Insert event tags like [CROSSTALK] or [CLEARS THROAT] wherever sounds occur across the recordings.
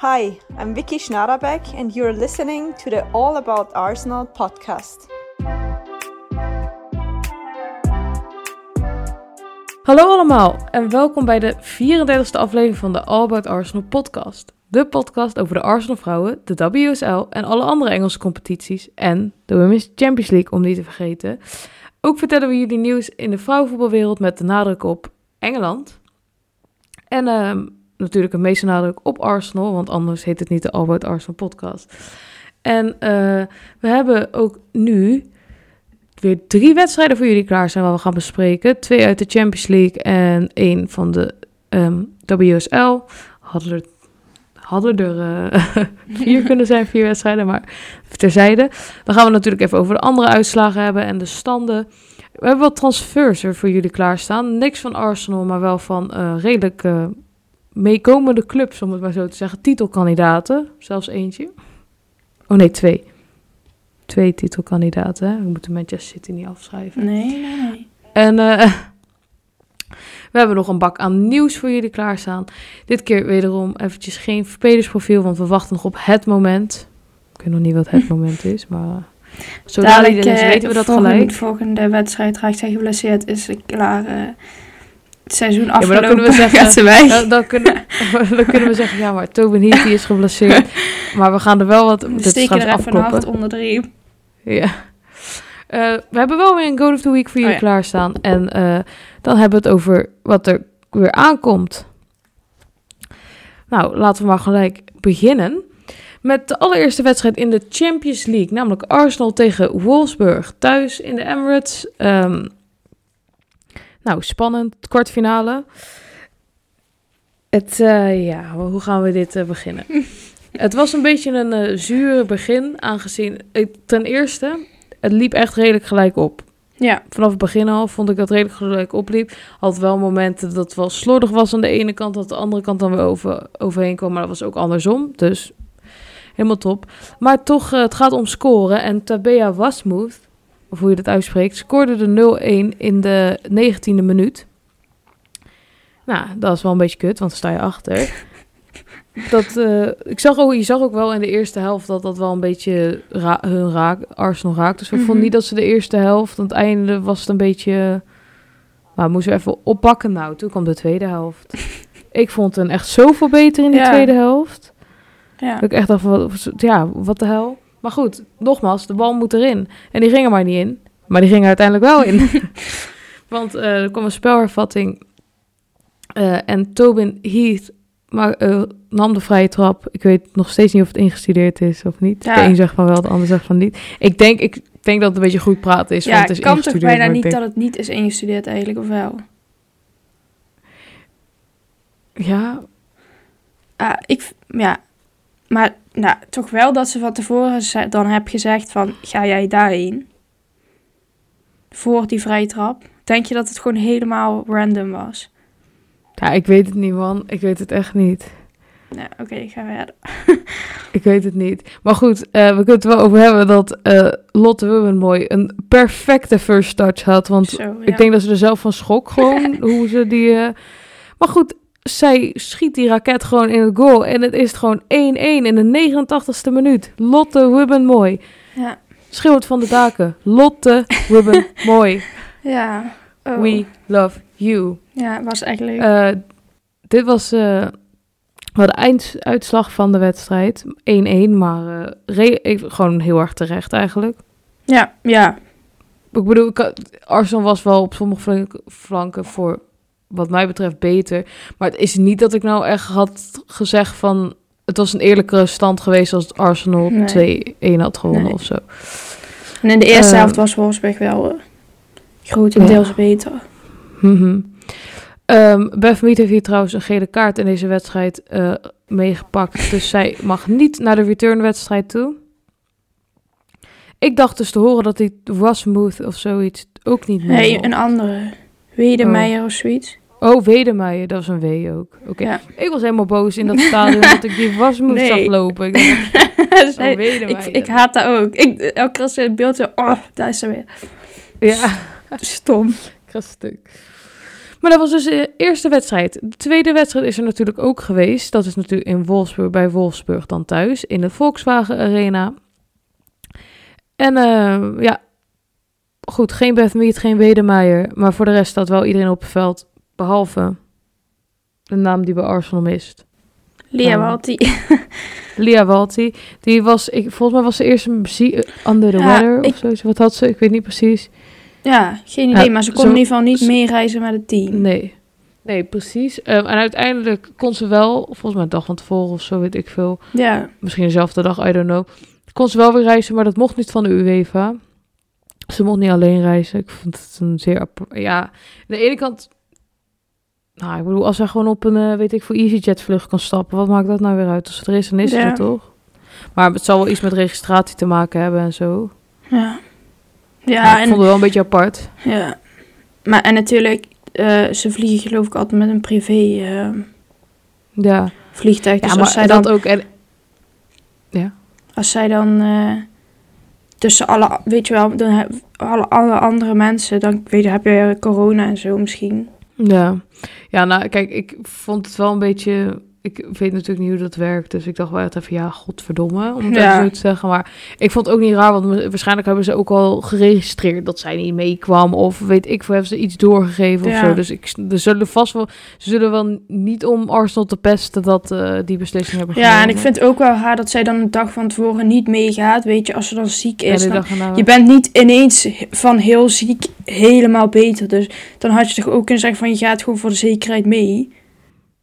Hi, I'm Vicky Schnarabek, and you're listening to the All About Arsenal podcast. Hallo allemaal en welkom bij de 34e aflevering van de All About Arsenal podcast. De podcast over de Arsenal vrouwen, de WSL en alle andere Engelse competities en de Women's Champions League om niet te vergeten. Ook vertellen we jullie nieuws in de vrouwenvoetbalwereld met de nadruk op Engeland. En ehm, natuurlijk een meeste nadruk op Arsenal, want anders heet het niet de All About Arsenal podcast. En eh, we hebben ook nu weer drie wedstrijden voor jullie klaar zijn waar we gaan bespreken. Twee uit de Champions League en één van de ehm, WSL. Hadden er, hadden er eh, [LAUGHS] vier kunnen zijn, vier wedstrijden, maar terzijde. Dan gaan we natuurlijk even over de andere uitslagen hebben en de standen. We hebben wat transfers er voor jullie klaarstaan. Niks van Arsenal, maar wel van uh, redelijk meekomende clubs, om het maar zo te zeggen. Titelkandidaten, zelfs eentje. Oh nee, twee twee titelkandidaten. Hè? We moeten Manchester City niet afschrijven. Nee, nee, nee. En uh, [LAUGHS] we hebben nog een bak aan nieuws voor jullie klaarstaan. Dit keer wederom eventjes geen spelersprofiel, want we wachten nog op het moment. Ik weet nog niet wat het [LAUGHS] moment is, maar uh, zodra Dadelijk, iedereen is, eh, weten we dat volgende, gelijk. volgende wedstrijd raakt hij geblesseerd, is klaar. eh, het seizoen maar dan afgelopen, kunnen we [LAUGHS] zeggen-. Dan, dan, kunnen, [LAUGHS] dan kunnen we zeggen, ja, maar Tobin Heath die is geblesseerd. [LAUGHS] Maar we gaan er wel wat... We steken er even een hart onder de riem. Ja. Eh, we hebben wel weer een Goal of the Week voor jullie Oh ja. klaarstaan. En eh, dan hebben we het over wat er weer aankomt. Nou, laten we maar gelijk beginnen. Met de allereerste wedstrijd in de Champions League. Namelijk Arsenal tegen Wolfsburg. Thuis in de Emirates. Ehm, nou, spannend. Kwartfinale. Het, eh, ja, hoe gaan we dit eh, beginnen? [LAUGHS] Het was een beetje een eh zuur begin, aangezien... Ik, ten eerste, het liep echt redelijk gelijk op. Ja, Vanaf het begin al vond ik dat redelijk gelijk opliep. Had wel momenten dat het wel slordig was aan de ene kant... dat de andere kant dan weer over, overheen kwam. Maar dat was ook andersom, dus helemaal top. Maar toch, het gaat om scoren. En Tabea Wasmuth, of hoe je dat uitspreekt... scoorde de 0-1 in de 19e minuut. Nou, dat is wel een beetje kut, want dan sta je achter. [LAUGHS] Dat, eh, ik zag ook, je zag ook wel in de eerste helft dat dat wel een beetje ra hun raak, Arsenal raakt. Dus we Mhm. vonden niet dat ze de eerste helft, aan het einde was het een beetje... Maar moesten we even oppakken. Nou, toen kwam de tweede helft. [LAUGHS] ik vond hen echt zoveel beter in de Ja. tweede helft. ja. Dat ik echt dacht, van, wat- ja, wat de hel. Maar goed, nogmaals, de bal moet erin. En die ging er maar niet in. Maar die ging er uiteindelijk wel in. [LAUGHS] Want eh, er kwam een spelhervatting. eh, en Tobin Heath maar, eh, nam de vrije trap. Ik weet nog steeds niet of het ingestudeerd is of niet. Ja. De een zegt van wel, de ander zegt van niet. Ik denk, ik denk dat het een beetje goed praten is. ja want het is kan toch bijna niet dat het niet is ingestudeerd eigenlijk, of wel? Ja, Ah, ik, ja, maar nou, toch wel dat ze van tevoren dan heb gezegd van, ga jij daarheen? Voor die vrije trap. Denk je dat het gewoon helemaal random was? ja, ik weet het niet man. Ik weet het echt niet. Nou, oké, ik ga verder. [LAUGHS] Ik weet het niet. Maar goed, eh, we kunnen het wel over hebben dat eh, Lotte Wubbenmoy een perfecte first touch had. Want Zo, ja. ik denk dat ze er zelf van schrok gewoon [LAUGHS] hoe ze die... eh, Maar goed, zij schiet die raket gewoon in het goal. En het is gewoon 1-1 in de 89ste minuut. Lotte Wubbenmoy. Ja. Schreeuw het van de daken. Lotte Wubbenmoy. [LAUGHS] Ja. Oh. We love you. Ja, was echt leuk. Eh, dit was eh, wel de einduitslag van de wedstrijd. 1-1, maar eh, re- ik- gewoon heel erg terecht eigenlijk. ja, ja. Ik bedoel, Arsenal was wel op sommige flank- flanken voor wat mij betreft beter. Maar het is niet dat ik nou echt had gezegd van... Het was een eerlijkere stand geweest als Arsenal Nee. 2-1 had gewonnen Nee. of zo. En in de eerste Eh, helft was Wolfsburg wel eh, grotendeels beter. Mhm. Ehm Beth Mead heeft hier trouwens een gele kaart in deze wedstrijd eh, meegepakt. Dus [LAUGHS] zij mag niet naar de returnwedstrijd toe. Ik dacht dus te horen dat die Wasmouth of zoiets ook niet meer Nee, een andere. Wedemeijer of zoiets. Oh, Wedemeijer, dat was een W ook. Oké. Ja. Ik was helemaal boos in dat stadion dat ik die Wasmouth Nee. zag lopen. Ik dacht, Zij- [LAUGHS] oh, ik, ik haat dat ook. Ik, elke keer als het beeld zo, oh, daar is ze weer. Ja, Stom. stuk. Maar dat was dus de eerste wedstrijd. De tweede wedstrijd is er natuurlijk ook geweest. Dat is natuurlijk in Wolfsburg, bij Wolfsburg dan thuis, in de Volkswagen Arena. En eh, ja, goed, geen Beth Mead, geen Wedemeyer. Maar voor de rest staat wel iedereen op het veld, behalve de naam die bij Arsenal mist. Lia Ja. Walti. [LAUGHS] Lia Walti. Die was, ik, volgens mij was ze eerst een bezie- under the Ja, weather ik- of zo. Wat had ze? Ik weet niet precies. ja, geen idee. Ja, maar ze kon zo- in ieder geval niet meereizen met het team. Nee. Nee, precies. Ehm, en uiteindelijk kon ze wel, volgens mij een dag van tevoren of zo, weet ik veel. Ja, Misschien dezelfde dag, I don't know. Kon ze wel weer reizen, maar dat mocht niet van de UEFA. Ze mocht niet alleen reizen. Ik vond het een zeer... Ja, aan de ene kant... Nou, ik bedoel, als hij gewoon op een, eh, weet ik veel, EasyJet vlucht kan stappen, wat maakt dat nou weer uit? Als het er is, dan is het Ja. er toch? Maar het zal wel iets met registratie te maken hebben en zo. ja. Ja, Ja, ik en, vond het wel een beetje apart. ja. Maar en natuurlijk, eh, ze vliegen geloof ik altijd met een privé eh, Ja, vliegtuig. ja Dus maar als zij dat dan, ook... En, als zij dan tussen alle, weet je wel, dan alle, alle andere mensen, dan weet je, heb je corona en zo misschien. Ja. ja, nou kijk, ik vond het wel een beetje... Ik weet natuurlijk niet hoe dat werkt, dus ik dacht wel echt even, ja, godverdomme, om het Ja. zo te zeggen. Maar ik vond het ook niet raar, want waarschijnlijk hebben ze ook al geregistreerd dat zij niet meekwam. Of weet ik veel, hebben ze iets doorgegeven of Ja. zo. Dus ik, er zullen vast wel, ze zullen wel niet om Arsenal te pesten dat eh, die beslissing hebben genomen. Ja, en ik vind ook wel raar dat zij dan een dag van tevoren niet meegaat. Weet je, als ze dan ziek is. dan- je bent niet ineens van heel ziek helemaal beter. Dus dan had je toch ook kunnen zeggen van je gaat gewoon voor de zekerheid mee.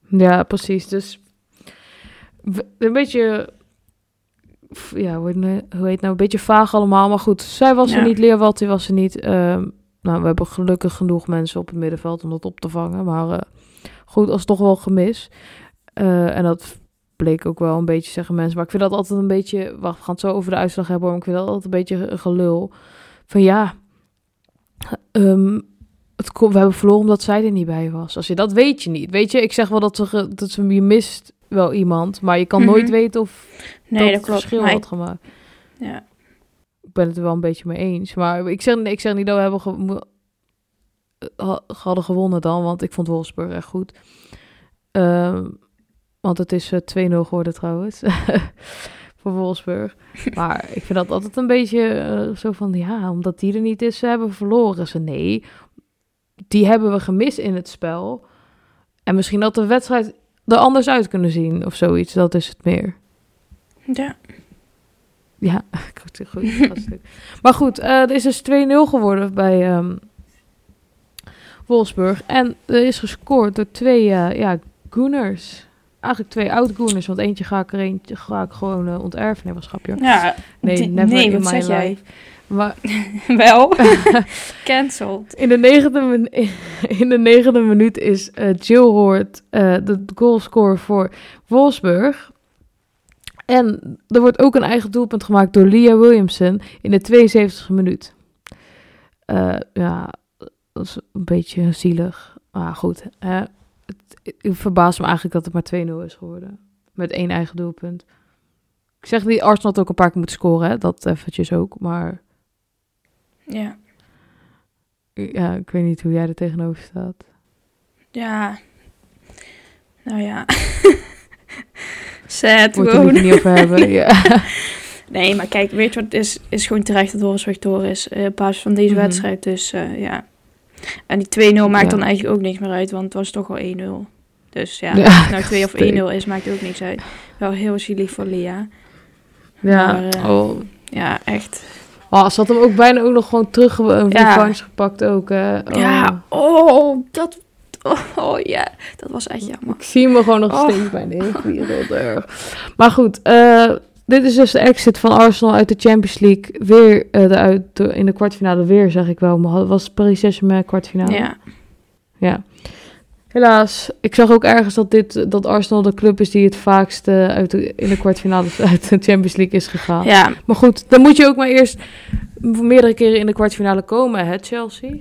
Ja, precies. Dus een beetje, ja, hoe heet, nou, hoe heet het nou, een beetje vaag allemaal. Maar goed, zij was er niet, Leerwalti was er niet. Ehm, nou, we hebben gelukkig genoeg mensen op het middenveld om dat op te vangen. Maar eh, goed, als toch wel gemis. Eh, en dat bleek ook wel een beetje, zeggen mensen. Maar ik vind dat altijd een beetje, wacht, we gaan het zo over de uitslag hebben. Maar ik vind dat altijd een beetje een gelul. Van ja, ehm, het kon, we hebben verloren omdat zij er niet bij was. Als je dat weet je niet. Weet je, ik zeg wel dat, ze, dat ze, je mist wel iemand, maar je kan Mhm. nooit weten of Nee, dat, dat, klopt. verschil Maar had ik- gemaakt. ja. Ik ben het er wel een beetje mee eens. Maar ik zeg, ik zeg niet dat we hebben ge- ha- hadden gewonnen dan, want ik vond Wolfsburg echt goed. Ehm, want het is eh, 2-0 geworden trouwens. [LAUGHS] voor Wolfsburg. [LAUGHS] Maar ik vind dat altijd een beetje eh, zo van, ja, omdat die er niet is, ze hebben we verloren. Ze nee, die hebben we gemist in het spel. En misschien had de wedstrijd er anders uit kunnen zien of zoiets. Dat is het meer. ja. Ja, [LAUGHS] goed. goed maar goed, eh er is dus 2-0 geworden bij ehm Wolfsburg. En er is gescoord door twee eh, ja, Gooners. Eigenlijk twee oud-Gooners, want eentje ga ik er eentje ga ik gewoon eh, onterven. Nee, was grapje. Ja, Nee, never nee in wat my zeg jij? Maar [LAUGHS] Wel. [LAUGHS] Cancelled. in de negende, [LAUGHS] in de negende minuut is eh Jill Hoort eh, de goalscorer voor Wolfsburg. En er wordt ook een eigen doelpunt gemaakt door Leah Williamson in de 72e minuut. Eh, ja, dat is een beetje zielig. Maar goed, het, het verbaast me eigenlijk dat het maar 2-0 is geworden. Met één eigen doelpunt. Ik zeg niet, Arsenal had ook een paar keer moeten scoren, hè. dat eventjes ook. Maar Ja. ja, ik weet niet hoe jij er tegenover staat. Ja. Nou ja. [LAUGHS] Sad Moet er gewoon. niet over hebben. [LAUGHS] Ja. Nee, maar kijk, weet je wat het is? Is gewoon terecht dat Wolfsburg door is. eh, op basis van deze Mhm. wedstrijd. Dus eh, ja. En die 2-0 maakt Ja. dan eigenlijk ook niks meer uit. Want het was toch al 1-0. Dus ja, Ja, of het nou [LAUGHS] 2 of 1-0 twee. is, maakt ook niks uit. Wel heel zielig voor Lia. Ja, Maar, eh, oh. Ja, echt. Oh, ze had hem ook bijna ook nog gewoon terug een Ja. revanche gepakt ook. Hè. Oh. Ja, oh, dat... Oh, oh, ja, dat was echt jammer. Ik zie me gewoon nog Oh. steeds in de wereld erg. Maar goed, eh, dit is dus de exit van Arsenal uit de Champions League. Weer eh, de- in de kwartfinale weer, zeg ik wel. Maar was Paris Saint-Germain kwartfinale? Ja, Ja. Helaas. Ik zag ook ergens dat, dit, dat Arsenal de club is die het vaakst eh, uit de, in de kwartfinale [LAUGHS] uit de Champions League is gegaan. ja, Maar goed, dan moet je ook maar eerst meerdere keren in de kwartfinale komen, hè, Chelsea?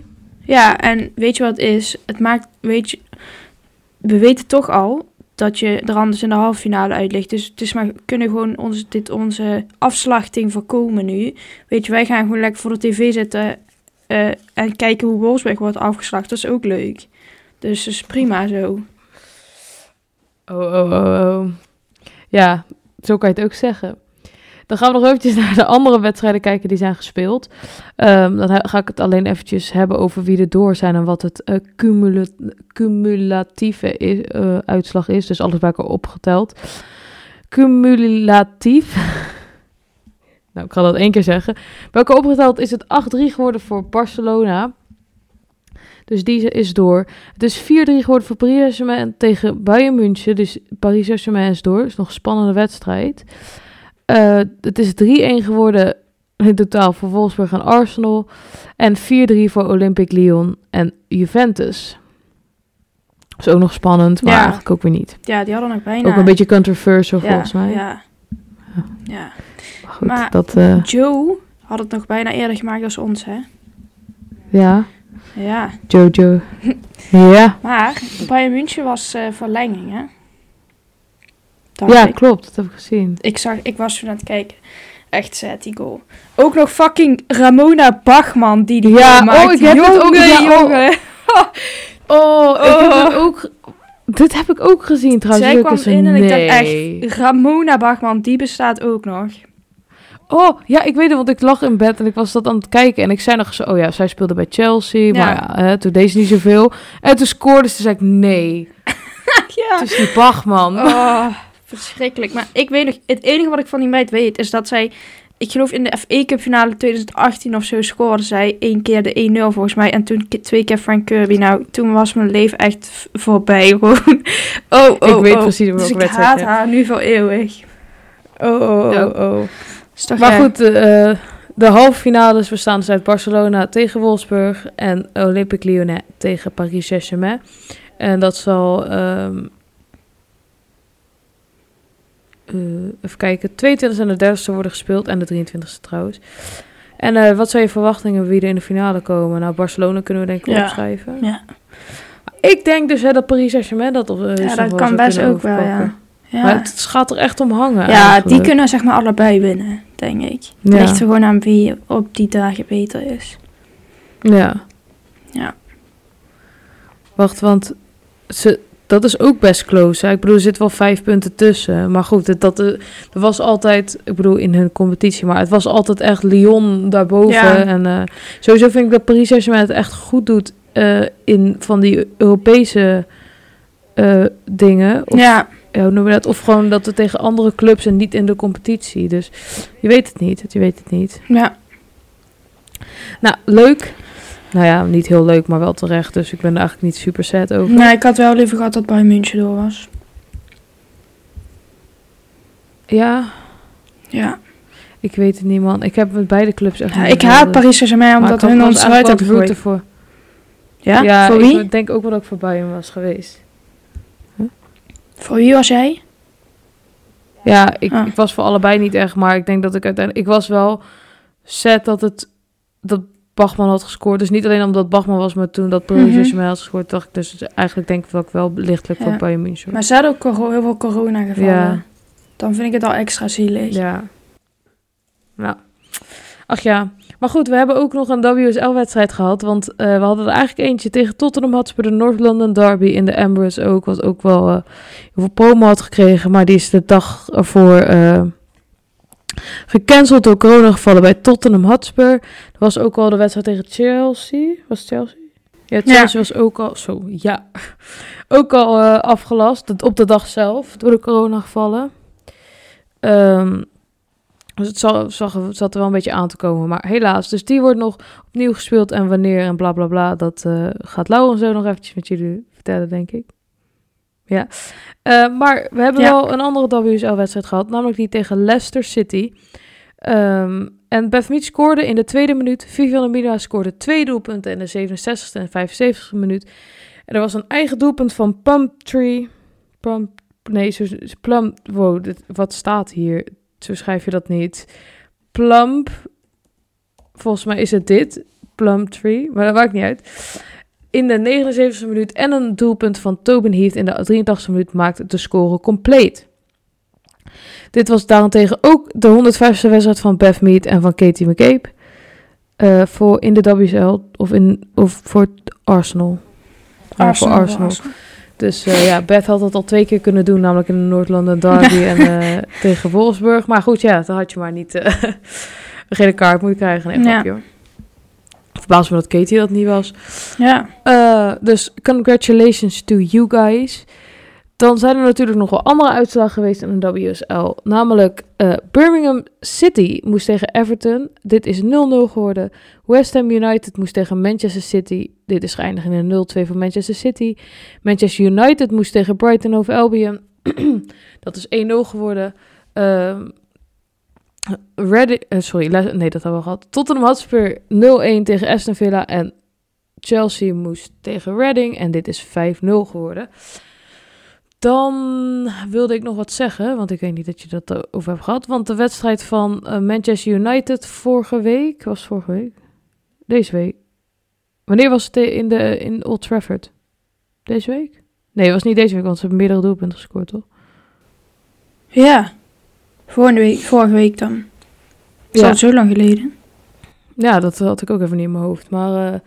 ja, en weet je wat het is? Het maakt, weet je... We weten toch al dat je er anders in de halve finale uit ligt. Dus het is maar, we kunnen gewoon onze, dit, onze afslachting voorkomen nu. Weet je, wij gaan gewoon lekker voor de tv zitten... eh, en kijken hoe Wolfsburg wordt afgeslacht. Dat is ook leuk. Dus is prima zo. Oh, oh, oh, oh. Ja, zo kan je het ook zeggen. Dan gaan we nog eventjes [LAUGHS] naar de andere wedstrijden kijken die zijn gespeeld. Ehm, dan ga ik het alleen eventjes hebben over wie er door zijn en wat het eh, cumula- cumulatieve is, eh, uitslag is. Dus alles bij elkaar opgeteld. Cumulatief. [LAUGHS] nou, ik ga dat één keer zeggen. Elkaar opgeteld is het 8-3 geworden voor Barcelona. Dus die is door. Het is 4-3 geworden voor Paris Saint-Germain tegen Bayern München. Dus Paris Saint-Germain is door. Het is nog een spannende wedstrijd. Eh, het is 3-1 geworden in totaal voor Wolfsburg en Arsenal. En 4-3 voor Olympique Lyon en Juventus. Dat is ook nog spannend, maar Ja. eigenlijk ook weer niet. Ja, die hadden nog bijna... Ook een beetje controversial ja, volgens mij. Ja. ja. Maar goed, Maar- dat... eh, Joe had het nog bijna eerder gemaakt als ons, hè? ja, Ja. Jojo. ja, Maar Bayern München was eh, verlenging, hè? Dacht ja ik. klopt. Dat heb ik gezien. Ik, zag, ik was toen aan het kijken. Echt zet die goal. Ook nog fucking Ramona Bachman die die Ja, goal oh, maakt. ik heb het jongen, ook- ja, oh. jongen. [LAUGHS] Oh, ik heb Oh. het ook... Dit heb ik ook gezien trouwens. Zij kwam in en ik dacht echt, Ramona Bachman, die bestaat ook nog. Oh, ja, ik weet het, want ik lag in bed en ik was dat aan het kijken. En ik zei nog zo, oh ja, zij speelde bij Chelsea, maar ja, hè, toen deed ze niet zoveel. En toen scoorde ze, zei ik, nee, [LAUGHS] ja. het is die Bachman. Oh, verschrikkelijk. Maar ik weet nog, het enige wat ik van die meid weet is dat zij, ik geloof in de FA Cup finale 2018 of zo scoorde zij één keer de 1-0 volgens mij. En toen twee keer Frank Kirby. Nou, toen was mijn leven echt voorbij [LAUGHS] gewoon. Oh, oh, ik weet oh. precies Dus welke ik haat haar nu voor eeuwig. Oh, oh, Ja. oh, oh. Maar goed, eh, de halve finales bestaan dus uit Barcelona tegen Wolfsburg en Olympique Lyonnais tegen Paris Saint-Germain. En dat zal, ehm, eh, even kijken, 22 en de 30ste worden gespeeld en de 23ste trouwens. En eh, wat zijn je verwachtingen wie er in de finale komen? Nou, Barcelona kunnen we denk ik Ja. opschrijven. Ja, Ik denk dus hè, dat Paris Saint-Germain dat op eh, ja dat kan best ook wel, ja. Ja, Maar het gaat er echt om hangen ja die kunnen zeg maar allebei winnen, denk ik. Het Ja. ligt er gewoon aan wie op die dagen beter is. Ja. Ja. Wacht, want ze, dat is ook best close. Hè? Ik bedoel, er zit wel vijf punten tussen. Maar goed, het, dat, eh, er was altijd, ik bedoel, in hun competitie, maar het was altijd echt Lyon daarboven. Ja. En eh, sowieso vind ik dat Paris Saint-Germain het echt goed doet eh, in van die Europese dingen. Of, ja, hoe noem je dat? Of gewoon dat het tegen andere clubs en niet in de competitie. Dus je weet het niet. Je weet het niet. ja. Nou, leuk. Nou ja, niet heel leuk, maar wel terecht. Dus ik ben er eigenlijk niet super sad over. Nee, ik had wel liever gehad dat Bayern München door was. Ja, Ja. ik weet het niet, man. Ik heb met beide clubs echt Ja, ik haat. Paris Saint-Germain omdat hun ons eruit hebben gegooid. voor. Ja? voor wie? ik denk ook wel dat ik voor Bayern was geweest. Voor wie was jij? Ja, ik, Ah. ik was voor allebei niet echt, maar ik denk dat ik uiteindelijk... Ik was wel sad dat het... Dat Bachman had gescoord. Dus niet alleen omdat Bachman was, maar toen dat Paris Mhm. Saint-Germain had gescoord, dacht ik dus eigenlijk denk ik dat ik wel lichtelijk Ja. voor Bayern München. Maar ze hadden ook heel veel corona gevallen. Ja. Dan vind ik het al extra zielig. Ja. Nou. Ach ja. Maar goed, we hebben ook nog een WSL-wedstrijd gehad. Want eh, we hadden er eigenlijk eentje tegen Tottenham Hotspur, de North London Derby in de Emirates ook. Wat ook wel eh, heel veel promo had gekregen. Maar die is de dag ervoor eh, gecanceld door corona gevallen bij Tottenham Hotspur. Er was ook al de wedstrijd tegen Chelsea. Was Chelsea? Ja, Chelsea was ook al... Zo, ja. [LAUGHS] Ook al afgelast. dat- Op de dag zelf door de corona gevallen. Dus het zag, zat er wel een beetje aan te komen. Maar helaas, dus die wordt nog opnieuw gespeeld. En wanneer en bla bla bla. Dat eh, gaat Lauren zo nog eventjes met jullie vertellen, denk ik. Ja. Eh, maar we hebben Ja. wel een andere WSL-wedstrijd gehad. Namelijk die tegen Leicester City. Ehm, en Beth Mead scoorde in de tweede minuut. Vivian Mina scoorde twee doelpunten in de 67e en 75e minuut. En er was een eigen doelpunt van Pumptree. Pump, nee, Plum, wow, dit, wat staat hier? Zo schrijf je dat niet. Plump. Volgens mij is het dit. Plumtree. Maar dat maakt niet uit. In de 79e minuut en een doelpunt van Tobin Heath in de 83e minuut maakte de score compleet. Dit was daarentegen ook de 105e wedstrijd van Beth Mead en van Katie McCabe. eh, voor in de WSL of, in, of voor Arsenal. Voor Arsenal. Dus uh, ja, Beth had dat al twee keer kunnen doen, namelijk in de Noord-London Derby en uh, [LAUGHS] tegen Wolfsburg. Maar goed, ja, dan had je maar niet uh, [LAUGHS] een gele kaart moeten krijgen. Nee, ja. Verbaas me dat Katie dat niet was. Ja. dus congratulations to you guys. Dan zijn er natuurlijk nog wel andere uitslagen geweest in de WSL. Namelijk uh, Birmingham City moest tegen Everton. Dit is 0-0 geworden. West Ham United moest tegen Manchester City. Dit is geëindigd in een 0-2 voor Manchester City. Manchester United moest tegen Brighton over Albion. [CLEARS THROAT] dat is 1-0 geworden. Uh, sorry, nee, dat hebben we gehad. Tottenham Hotspur 0-1 tegen Aston Villa. En Chelsea moest tegen Reading. En dit is 5-0 geworden. Dan wilde ik nog wat zeggen, want ik weet niet dat je dat over hebt gehad. Want de wedstrijd van uh, Manchester United vorige week, was vorige week? Deze week. Wanneer was het in, de, in Old Trafford? Deze week? Nee, het was niet deze week, want ze hebben meerdere doelpunten gescoord, toch? Ja, vorige week, vorige week dan. Is ja. al zo lang geleden. Ja, dat had ik ook even niet in mijn hoofd. Maar uh,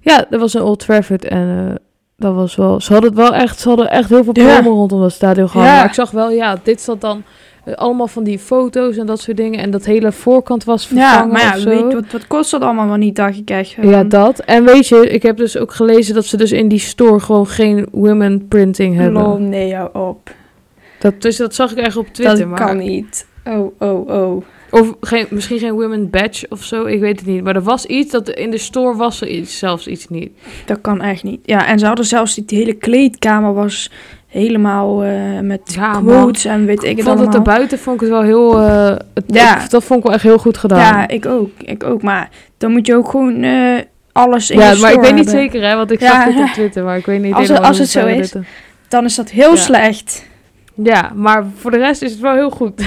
ja, dat was een Old Trafford en... Uh, dat was wel. Ze hadden het wel echt. Ze hadden echt heel veel problemen rondom dat stadion gehad. Ja. Maar ik zag wel, ja, dit zat dan uh, allemaal van die foto's en dat soort dingen. En dat hele voorkant was vervangen. Ja, maar ja, weet, wat, wat kost dat allemaal wel niet dat je krijgt? Ja, dat. En weet je, ik heb dus ook gelezen dat ze dus in die store gewoon geen women printing hebben. Oh nee, hou op. Dat, dus dat zag ik echt op Twitter. Dat maar... kan niet. Oh, oh, oh. Of geen, misschien geen women badge of zo, ik weet het niet. Maar er was iets, dat in de store was er iets, zelfs iets niet. Dat kan echt niet. Ja, en ze hadden zelfs die hele kleedkamer was helemaal uh, met ja, quotes en weet ik het vond het erbuiten vond ik het wel heel... Uh, het, ja. dat vond ik wel echt heel goed gedaan. Ja, ik ook. Ik ook. Maar dan moet je ook gewoon uh, alles in Ja, maar ik weet niet zeker hè, want ik zag het op Twitter, maar ik weet niet als, het, als het zo is, dan is dat heel slecht. Ja, maar voor de rest is het wel heel goed. [LAUGHS]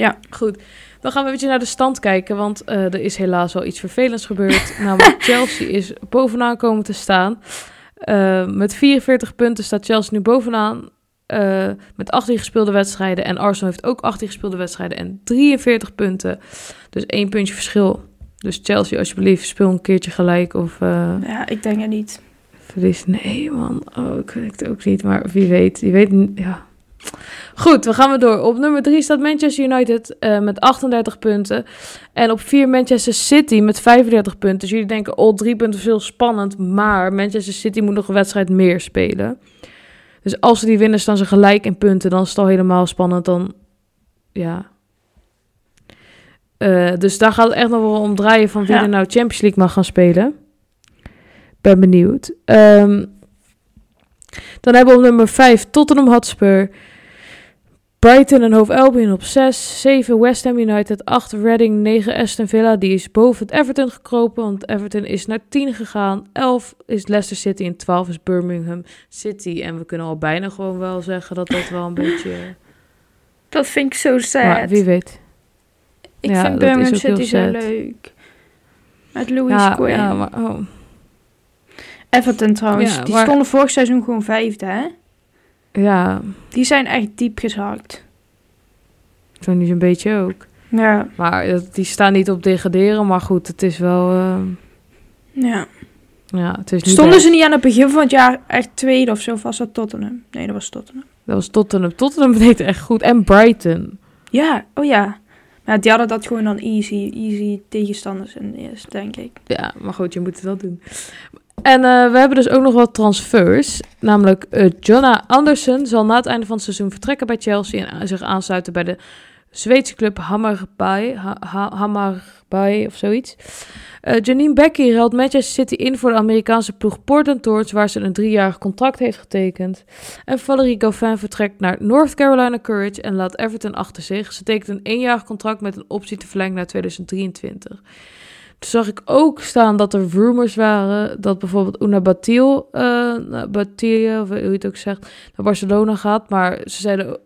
Ja. Goed. Dan gaan we even naar de stand kijken, want uh, er is helaas wel iets vervelends gebeurd. [LAUGHS] namelijk Chelsea is bovenaan komen te staan. Uh, met 44 punten staat Chelsea nu bovenaan. Uh, met 18 gespeelde wedstrijden. En Arsenal heeft ook 18 gespeelde wedstrijden en 43 punten. Dus één puntje verschil. Dus Chelsea, alsjeblieft, speel een keertje gelijk. Of, ja, ik denk het niet. Verlies, nee man. Oh, ik weet het ook niet. Maar wie weet, wie weet, ja, Goed, we gaan we door. Op nummer 3 staat Manchester United uh, met 38 punten. En op 4 Manchester City met 35 punten. Dus jullie denken, oh, drie punten veel spannend. Maar Manchester City moet nog een wedstrijd meer spelen. Dus als ze die winnen, staan ze gelijk in punten. Dan is het al helemaal spannend. Dan, ja. Uh, dus daar gaat het echt nog wel om draaien van wie ja. er nou Champions League mag gaan spelen. Ben benieuwd. Um, dan hebben we op nummer 5 Tottenham Hotspur. Brighton en Hove Albion op 6. 7 West Ham United. 8 Reading. 9 Aston Villa. Die is boven het Everton gekropen. Want Everton is naar 10 gegaan. 11 is Leicester City. En 12 is Birmingham City. En we kunnen al bijna gewoon wel zeggen dat dat wel een beetje... Dat vind ik zo sad. Maar wie weet. Ik ja, vind Birmingham City zo leuk. Met Louis ja, Quinn. Ja, maar... Oh. Everton trouwens. Ja, die maar... stonden vorig seizoen gewoon vijfde, hè? Ja. Die zijn echt diep gezakt. Zo nu een beetje ook. Ja. Maar die staan niet op degraderen, maar goed, het is wel... Uh... Ja. Ja, het is niet Stonden best. ze niet aan het begin van het jaar echt tweede of zo? Of was dat Tottenham? Nee, dat was Tottenham. Dat was Tottenham. Tottenham [LAUGHS] deed echt goed. En Brighton. Ja, oh ja. Maar die hadden dat gewoon dan easy, easy tegenstanders in eerst, denk ik. Ja, maar goed, je moet het wel doen. En uh, we hebben dus ook nog wat transfers. Namelijk uh, Jonna Anderson zal na het einde van het seizoen vertrekken bij Chelsea en zich aansluiten bij de Zweedse club Hammarby, ha ha Hammarby of zoiets. Uh, Janine Becky ruilt Manchester City in voor de Amerikaanse ploeg Portland Thorns, waar ze een driejarig contract heeft getekend. En Valerie Gauvin vertrekt naar North Carolina Courage en laat Everton achter zich. Ze tekent een eenjarig contract met een optie te verlengen naar 2023. Toen zag ik ook staan dat er rumors waren dat bijvoorbeeld Una Batil, uh, Batil, of hoe je het ook zegt, naar Barcelona gaat. Maar ze zeiden,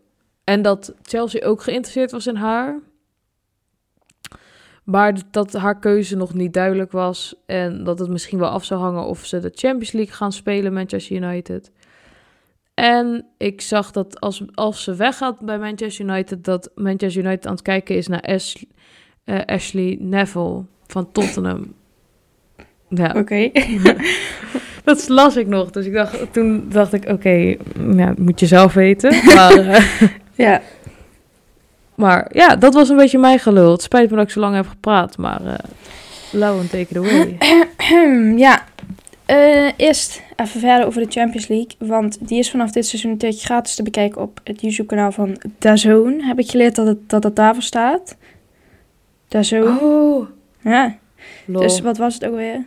en dat Chelsea ook geïnteresseerd was in haar. Maar dat haar keuze nog niet duidelijk was. En dat het misschien wel af zou hangen of ze de Champions League gaan spelen, Manchester United. En ik zag dat als, als ze weggaat bij Manchester United, dat Manchester United aan het kijken is naar Ashley, Ashley Neville van Tottenham. Ja. Oké. [LAUGHS] Dat las ik nog. Dus ik dacht, toen dacht ik, oké, ja, moet je zelf weten. [LAUGHS] Maar, eh, Ja. maar ja, dat was een beetje mijn gelul. Het spijt me dat ik zo lang heb gepraat, maar uh, Lauwen, take it away. [CLEARS THROAT] ja. Eh, eerst even verder over de Champions League. Want die is vanaf dit seizoen een tijdje gratis te bekijken op het YouTube-kanaal van DAZN. Heb ik geleerd dat het, dat het daarvoor staat. DAZN. Oh, Ja. lol. Dus wat was het ook weer?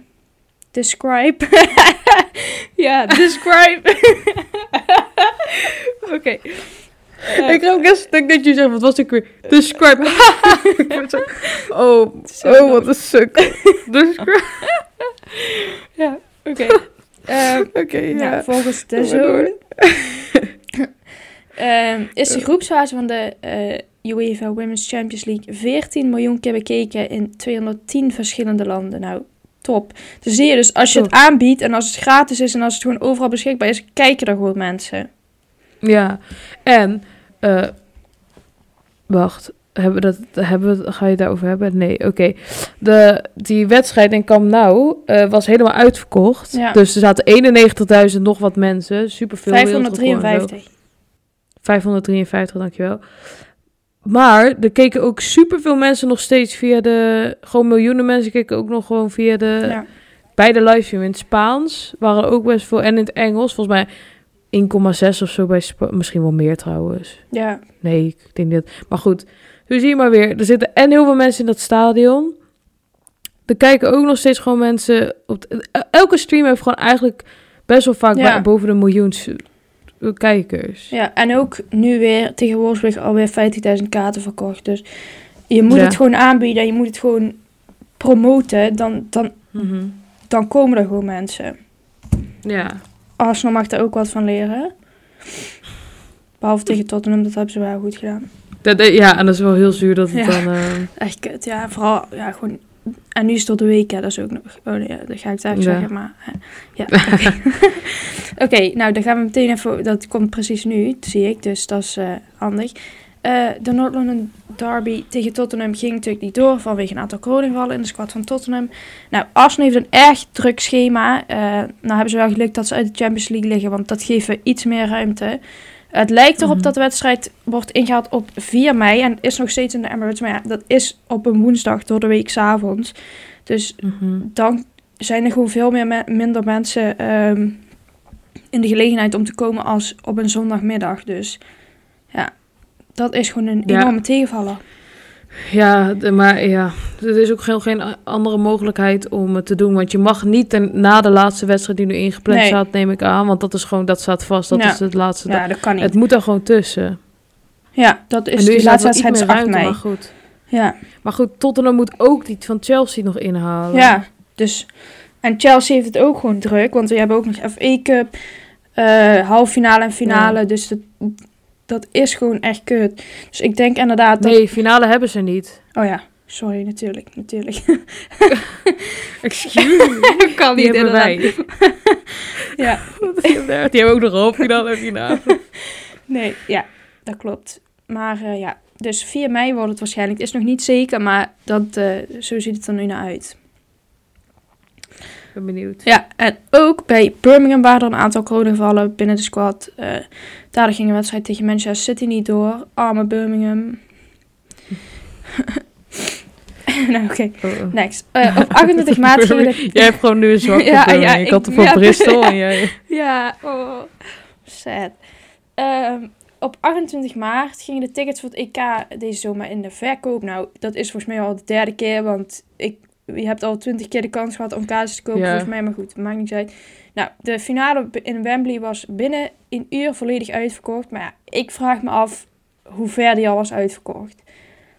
Describe. [LAUGHS] ja, describe. [LAUGHS] Oké. Eh, ik heb ook een stuk dat je zegt, wat was ik weer? Describe. [LAUGHS] Zo- oh, oh, wat een suk. Describe. ja, oké. Ehm, Oké, ja. ja. volgens de zo Ehm, is de groepsfase van de eh, UEFA Women's Champions League 14 miljoen keer bekeken in 210 verschillende landen. Nou, top. Dan zie je dus als je het aanbiedt en als het gratis is en als het gewoon overal beschikbaar is, kijken er gewoon mensen. Ja, en, eh, wacht, hebben we dat, hebben we, ga je het daarover hebben? Nee, oké. De Die wedstrijd in Camp Nou eh, was helemaal uitverkocht. Ja. Dus er zaten 91.000 nog wat mensen, superveel. wereldrecord en zo. 553. 553, dankjewel. Maar er keken ook superveel mensen nog steeds via de... Gewoon miljoenen mensen keken ook nog gewoon via de... Ja. Bij de livestream in het Spaans waren er ook best veel. En in het Engels, volgens mij 1,6 of zo bij Misschien wel meer trouwens. ja, Nee, ik denk niet. Maar goed, zo zie je maar weer. Er zitten en heel veel mensen in dat stadion. Er kijken ook nog steeds gewoon mensen... Op elke stream heeft gewoon eigenlijk best wel vaak Ja. boven de miljoen kijkers. ja, en ook nu weer tegen Wolfsburg alweer 50.000 kaarten verkocht. Dus je moet Ja. het gewoon aanbieden en je moet het gewoon promoten. Dan, dan, Mhm. dan komen er gewoon mensen. Ja. Arsenal mag er ook wat van leren. Behalve tegen Tottenham, dat hebben ze wel goed gedaan. Dat, eh, ja, en dat is wel heel zuur dat het Ja. dan... eh, Echt kut, ja. Vooral, ja, gewoon... En nu is het tot de week, hè. Dat is ook nog... Oh nee, ja, dat ga ik daar Ja. zeggen, maar... hè. Ja, [LAUGHS] oké. [LAUGHS] Oké, nou, dan gaan we meteen even... Dat komt precies nu, zie ik. Dus dat is eh, handig. Eh, de North London Derby tegen Tottenham ging natuurlijk niet door... vanwege een aantal coronagevallen in de squad van Tottenham. Nou, Arsenal heeft een erg druk schema. Eh, nou hebben ze wel geluk dat ze uit de Champions League liggen... want dat geeft weer iets meer ruimte... Het lijkt erop Mhm. dat de wedstrijd wordt ingehaald op 4 mei. En is nog steeds in de Emirates. Maar ja, dat is op een woensdag door de week avonds. Dus mhm. dan zijn er gewoon veel meer me- minder mensen ehm, in de gelegenheid om te komen als op een zondagmiddag. Dus ja, dat is gewoon een Ja. enorme tegenvaller. Ja, maar ja, er is ook geen, geen andere mogelijkheid om het te doen. Want je mag niet ten- na de laatste wedstrijd die nu ingepland Nee. staat, neem ik aan. Want dat is gewoon, dat staat vast. Dat is het laatste. Ja, dat kan niet. het moet er gewoon tussen. ja, dat is en nu de is laatste wedstrijd is meer 8 ruimte, mei. maar goed. Ja, Maar goed, Tottenham moet ook die van Chelsea nog inhalen. ja, dus... En Chelsea heeft het ook gewoon druk. Want we hebben ook nog FA Cup, halve finale en finale. Dus dat, dat is gewoon echt kut. Dus ik denk inderdaad dat... Nee, finale hebben ze niet. Oh ja, sorry, natuurlijk, natuurlijk. [LAUGHS] Excuse me. [LAUGHS] kan hebben wij. [LAUGHS] Ja, Die hebben ook nog finale en finale. nee, ja, dat klopt. Maar eh, ja, dus 4 mei wordt het waarschijnlijk. Het is nog niet zeker, maar dat, eh, zo ziet het er nu naar uit. Ik ben benieuwd. Ja, en ook bij Birmingham waren er een aantal coronagevallen binnen de squad. Eh daardoor ging een wedstrijd tegen Manchester City niet door. Arme Birmingham. [LAUGHS] nou, oké. Oh, oh. Next. Eh, op 28 [LAUGHS] maart gingen de... Jij hebt gewoon nu een zwak voor [LAUGHS] Ja, ik had er voor ja. Bristol en jij... Ja, oh, sad. Ehm, op 28 maart gingen de tickets voor het EK deze zomer in de verkoop. Nou, dat is volgens mij al de derde keer, want ik, je hebt al twintig keer de kans gehad om kaartjes te kopen, volgens mij. Maar goed, maakt niet uit. Nou, de finale in Wembley was binnen een uur volledig uitverkocht. Maar ja, ik vraag me af hoe ver die al was uitverkocht.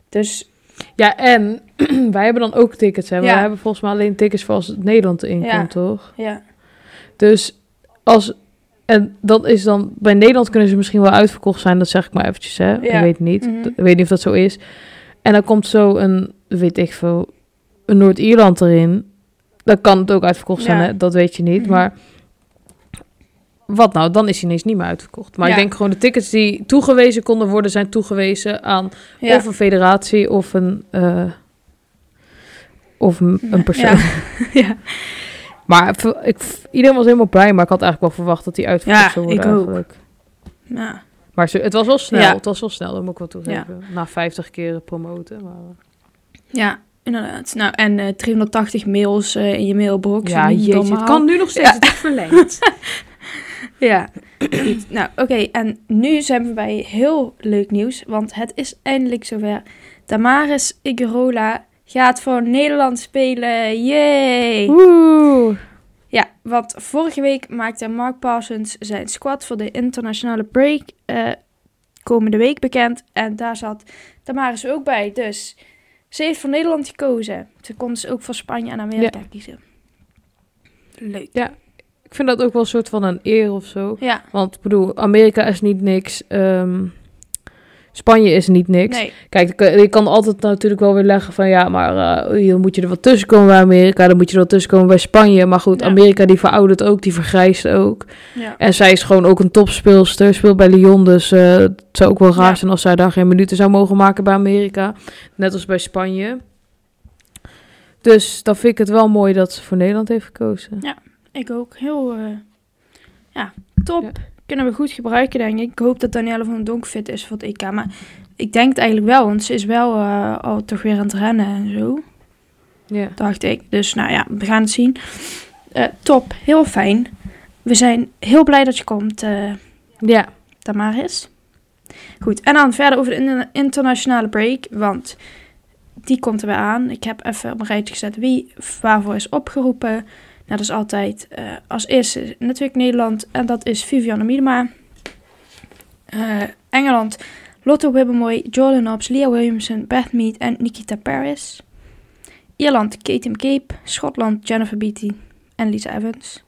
Dus Ja, en [CLEARS THROAT] wij hebben dan ook tickets, hè. Ja. wij hebben volgens mij alleen tickets voor als het Nederland erin Ja. komt, toch? ja, Dus als... En dat is dan... Bij Nederland kunnen ze misschien wel uitverkocht zijn. Dat zeg ik maar eventjes, hè. Ik weet niet. Mhm. Ik weet niet of dat zo is. En dan komt zo een... Weet ik veel... Noord-Ierland erin. Dan kan het ook uitverkocht zijn, Ja. hè. Dat weet je niet. Mhm. Maar... Wat nou? Dan is hij ineens niet meer uitverkocht. Maar Ja. ik denk gewoon de tickets die toegewezen konden worden... zijn toegewezen aan ja. of een federatie of een, eh, of een, een persoon. [LAUGHS] Ja. Maar ik, iedereen was helemaal blij, maar ik had eigenlijk wel verwacht dat hij uitverkocht Ja, zou worden ik ook. eigenlijk. Ja. Maar het was wel snel, Ja. het was wel snel, dat moet ik wel toegeven. Na 50 keer promoten. Maar... ja, inderdaad. Nou, en eh 380 mails eh, in je mailbox. Ja, jeetje, het kan nu nog steeds, Ja. het is verlengd. [LAUGHS] Ja, goed. Nou, oké. En nu zijn we bij heel leuk nieuws. Want het is eindelijk zover. Damaris Igurola gaat voor Nederland spelen. Yay! Woe! Ja, want vorige week maakte Mark Parsons zijn squad voor de internationale break eh, komende week bekend. En daar zat Damaris ook bij. Dus ze heeft voor Nederland gekozen. Ze kon dus ook voor Spanje en Amerika kiezen. Leuk. Ik vind dat ook wel een soort van een eer of zo. Ja, Want ik bedoel, Amerika is niet niks. ehm, Spanje is niet niks. nee. Kijk, je kan- je kan altijd natuurlijk wel weer leggen van ja, maar eh, dan moet je er wat tussen komen bij Amerika, dan moet je er wat tussen komen bij Spanje. Maar goed, Ja. Amerika die veroudert ook, die vergrijst ook. Ja. En zij is gewoon ook een topspeelster, speelt bij Lyon, dus eh, het zou ook wel raar Ja. zijn als zij daar geen minuten zou mogen maken bij Amerika. Net als bij Spanje. Dus dan vind ik het wel mooi dat ze voor Nederland heeft gekozen. Ik ook. Heel, eh, ja, top. Kunnen we goed gebruiken, denk ik. Ik hoop dat Danielle van Donk fit is voor het EK. Maar ik denk het eigenlijk wel, want ze is wel eh, al toch weer aan het rennen en zo, Ja. dacht ik. Dus nou ja, we gaan het zien. Eh, top, heel fijn. We zijn heel blij dat je komt, eh Ja. Damaris. Goed, en dan verder over de in- internationale break, want die komt er weer aan. Ik heb even op een rijtje gezet wie waarvoor is opgeroepen. Nou, dat is altijd eh, als eerste natuurlijk Nederland en dat is Vivianne Miedema. Eh, Engeland, Lotto Wibbemoy, Jordan Hobbs, Leah Williamson, Beth Mead en Nikita Paris. Ierland, Kate Cape. Schotland, Jennifer Beatty en Lisa Evans.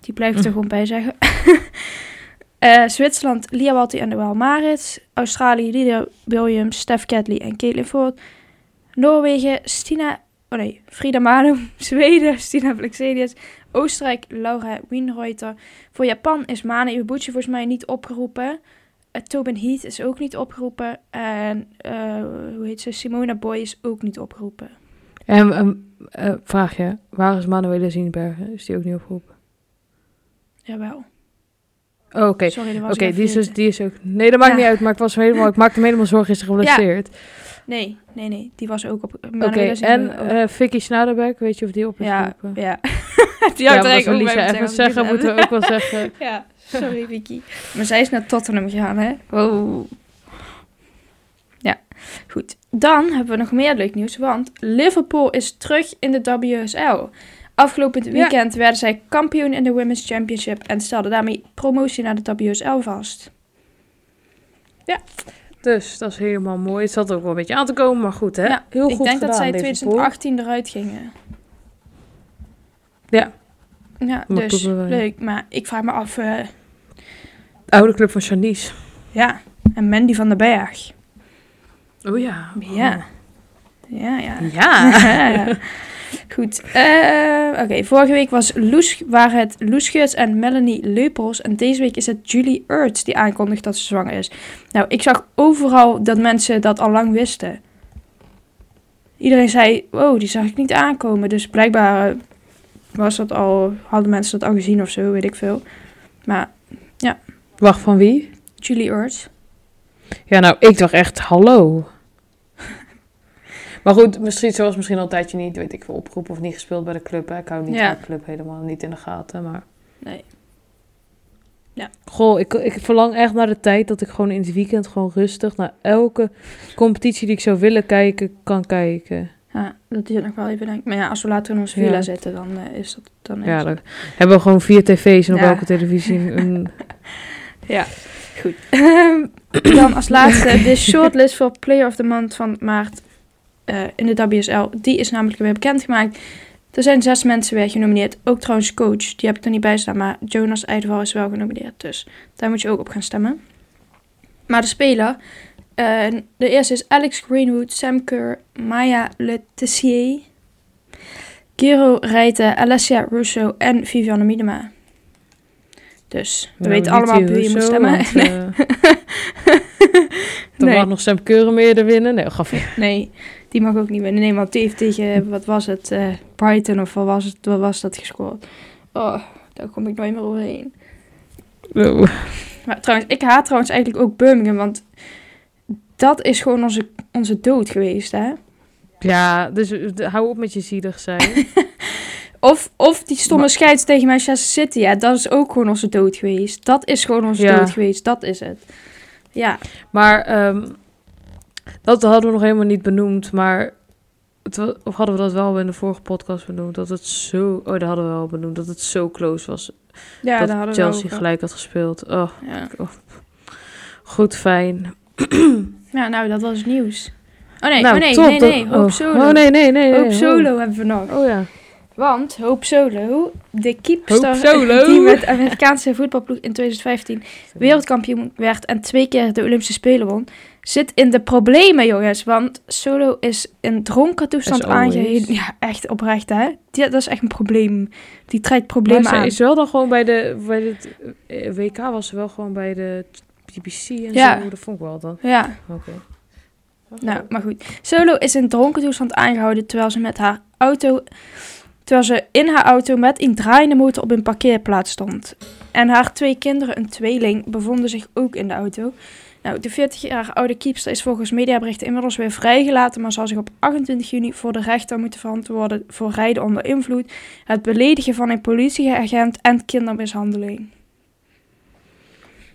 Die blijf ik er Hm. gewoon bij zeggen. [LAUGHS] Eh, Zwitserland, Lia Walti en Noël Marit. Australië, Lydia Williams, Steph Catley en Caitlin Ford. Noorwegen, Stina... Oh nee, Frida Manu. [LAUGHS] Zweden, Stina Blexelius. Oostenrijk, Laura Wienreuter. Voor Japan is Mane Iwabuchi volgens mij niet opgeroepen. Eh, Tobin Heath is ook niet opgeroepen. En eh, hoe heet ze? Simona Boy is ook niet opgeroepen. En ehm, eh, vraag je, waar is Manuela Zienbergen? Is die ook niet opgeroepen? Jawel. Oh, Oké, was Oké, die, is dus, die is ook... Nee, dat maakt Ja. niet uit, maar ik, was helemaal, ik maakte me helemaal zorgen, is geblesseerd. Nee, nee, nee. Die was ook op... Oké, en eh Vicky Snaderbeck, weet je of die op is ja, geroepen? ja. [LAUGHS] die Ja, had maar er ook Lisa even zeggen, moeten we ook wel zeggen... [LAUGHS] Ja, sorry [LAUGHS] Vicky. Maar zij is naar Tottenham gegaan, hè? Wow. Ja, goed. Dan hebben we nog meer leuk nieuws, want Liverpool is terug in de WSL. Afgelopen weekend werden zij kampioen in de Women's Championship en stelden daarmee promotie naar de WSL vast. Dus dat is helemaal mooi. Het zat ook wel een beetje aan te komen, maar goed hè. Ja, Heel Ik goed denk dat zij gedaan, in Liverpool. 2018 eruit gingen. Ja. Ja, dus ik wel- leuk. Maar ik vraag me af, eh, De oude club van Janice. ja, en Mandy van den Berg. Oh ja. Ja. Ja, ja. Ja. [LAUGHS] [LAUGHS] Goed. eh, Oké, vorige week was Loes, waren het Loes Geurts en Melanie Leupels. En deze week is het Julie Ertz die aankondigt dat ze zwanger is. Nou, ik zag overal dat mensen dat al lang wisten. Iedereen zei, wow, die zag ik niet aankomen. Dus blijkbaar eh, was dat al, hadden mensen dat al gezien of zo, weet ik veel. Maar Wacht, van wie? Julie Ertz. Ja, nou, ik dacht echt, hallo. Maar goed, misschien, zoals misschien al een tijdje niet, weet ik veel, opgeroepen of niet gespeeld bij de club. Hè. Ik hou niet Ja. van de club helemaal niet in de gaten, maar... Nee. Goh, ik, ik verlang echt naar de tijd dat ik gewoon in het weekend gewoon rustig naar elke competitie die ik zou willen kijken, kan kijken. Ja, dat is het nog wel even, denk. Maar ja, als we later in onze Ja. villa zitten, dan eh, is dat... Dan Ja, dan hebben we gewoon vier tv's en op Ja. elke televisie [LAUGHS] een... Ja, goed. [LAUGHS] Dan als laatste de shortlist voor Player of the Month van maart eh, in de WSL. Die is namelijk weer bekendgemaakt. Er zijn zes mensen weer genomineerd. Ook trouwens coach, die heb ik er niet bij staan. Maar Jonas Eidval is wel genomineerd. Dus daar moet je ook op gaan stemmen. Maar de speler, eh, de eerste is Alex Greenwood, Sam Kerr, Maya Letizier, Giro Rijten, Alessia Russo en Vivianne Miedema. Dus we Ja, weten allemaal op wie je moet stemmen. want, eh, [LAUGHS] Dan Nee. mag nog Sam Keuren meer winnen. Nee, gaf je. Nee, die mag ook niet winnen. Nee, want die heeft tegen, wat was het, eh, Brighton of wat was, het, wat was dat gescoord? Oh, daar kom ik nooit meer overheen. Maar trouwens, ik haat trouwens eigenlijk ook Birmingham, want dat is gewoon onze, onze dood geweest, hè? Ja, dus hou op met je zielig [LAUGHS] zijn. Of, of die stomme Maar- scheids tegen Manchester City, ja, dat is ook gewoon onze dood geweest. Dat is gewoon onze Ja. dood geweest, dat is het. Ja, Maar ehm, dat hadden we nog helemaal niet benoemd. Maar het, of hadden we dat wel in de vorige podcast benoemd? Dat het zo. Oh, dat hadden we wel benoemd. Dat het zo close was. ja dat hadden we Chelsea over. gelijk had gespeeld. Oh, Ja. goed, fijn. [CLEARS THROAT] ja, nou, dat was het nieuws. Oh nee, nou, oh, nee, top, nee, nee, Hoop oh. Solo. Oh, nee, nee, nee. Hoop nee, Solo hebben we nog. Oh, oh ja. Want Hoop Solo, de keepster Solo. [LAUGHS] die met Amerikaanse voetbalploeg in 2015 wereldkampioen werd en twee keer de Olympische Spelen won, zit in de problemen, jongens. Want Solo is in dronken toestand aangeheven. Ja, echt oprecht, hè? Die, dat is echt een probleem. Die trekt Maar problemen ze aan. is wel dan gewoon bij de. Bij het eh, WK was ze wel gewoon bij de BBC en Ja. zo. Dat vond ik wel dan. Ja, Oké. nou, maar goed. Solo is in dronken toestand aangehouden terwijl ze met haar auto... Terwijl ze in haar auto met een draaiende motor op een parkeerplaats stond. En haar twee kinderen, een tweeling, bevonden zich ook in de auto. Nou, de 40-jarige oude keepster is volgens mediaberichten inmiddels weer vrijgelaten, maar zal zich op 28 juni voor de rechter moeten verantwoorden voor rijden onder invloed, het beledigen van een politieagent en kindermishandeling.